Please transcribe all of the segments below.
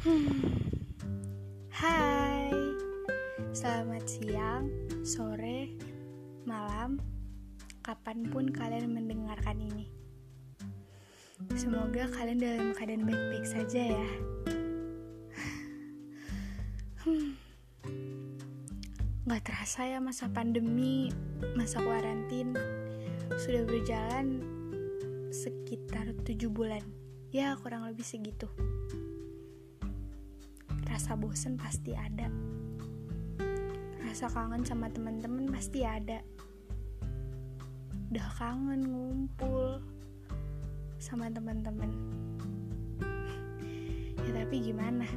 Hmm. Hai, selamat siang, sore, malam, kapan pun kalian mendengarkan ini. Semoga kalian dalam keadaan baik-baik saja ya. Hmm. Gak terasa ya masa pandemi, masa kuarantin sudah berjalan sekitar tujuh bulan. Ya, kurang lebih segitu. Rasa bosen pasti ada. Rasa kangen sama teman-teman pasti ada. Udah kangen ngumpul sama teman-teman ya tapi gimana?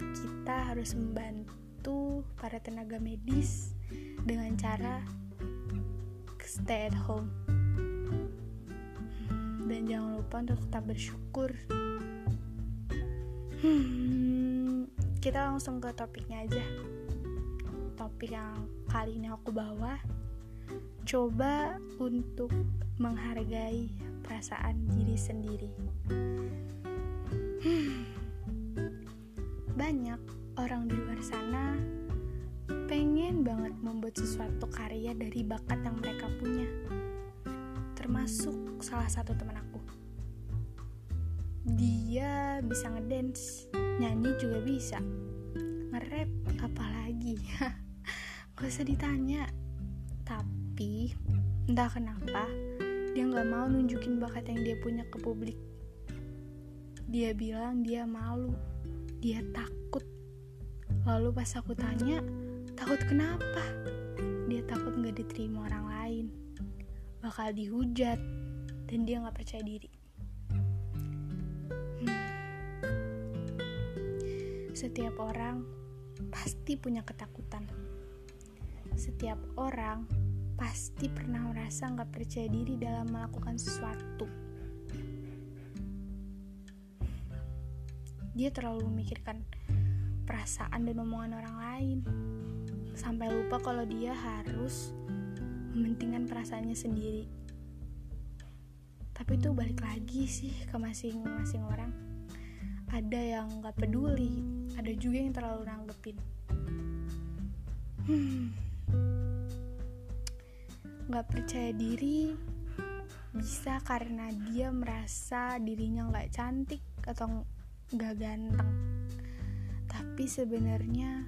Kita harus membantu para tenaga medis dengan cara stay at home. Dan jangan lupa untuk tetap bersyukur. Hmm, kita langsung ke topiknya aja. Topik yang kali ini aku bawa. Coba untuk menghargai perasaan diri sendiri. Hmm, banyak orang di luar sana pengen banget membuat sesuatu karya dari bakat yang mereka punya. Termasuk salah satu teman aku dia bisa ngedance nyanyi juga bisa nge-rap apalagi. Gak usah ditanya. Tapi entah kenapa dia nggak mau nunjukin bakat yang dia punya ke publik. Dia bilang dia malu. Dia takut. Lalu pas aku tanya takut kenapa? Dia takut nggak diterima orang lain. Bakal dihujat dan dia nggak percaya diri setiap orang pasti punya ketakutan setiap orang pasti pernah merasa nggak percaya diri dalam melakukan sesuatu. Dia terlalu memikirkan perasaan dan omongan orang lain, sampai lupa kalau dia harus mementingkan perasaannya sendiri. Tapi itu balik lagi sih ke masing-masing orang. Ada yang nggak peduli, ada juga yang terlalu nanggepin. Hmm. Nggak percaya diri. Bisa karena dia merasa dirinya nggak cantik atau nggak ganteng. Tapi sebenarnya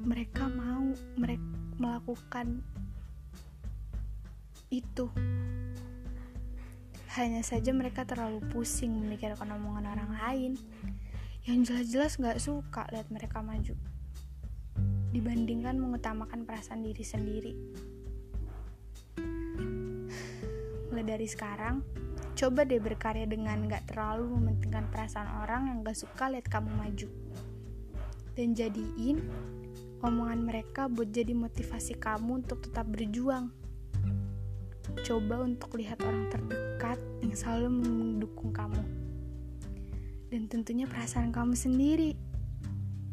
mereka mau mereka melakukan itu. Hanya saja mereka terlalu pusing memikirkan omongan orang lain yang jelas-jelas nggak suka lihat mereka maju. Dibandingkan mengutamakan perasaan diri sendiri. Mulai dari sekarang coba deh berkarya dengan gak terlalu mementingkan perasaan orang yang gak suka lihat kamu maju. Dan jadiin omongan mereka buat jadi motivasi kamu untuk tetap berjuang. Coba untuk lihat orang terdekat yang selalu mendukung kamu dan tentunya perasaan kamu sendiri.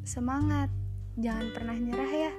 Semangat. Jangan pernah nyerah ya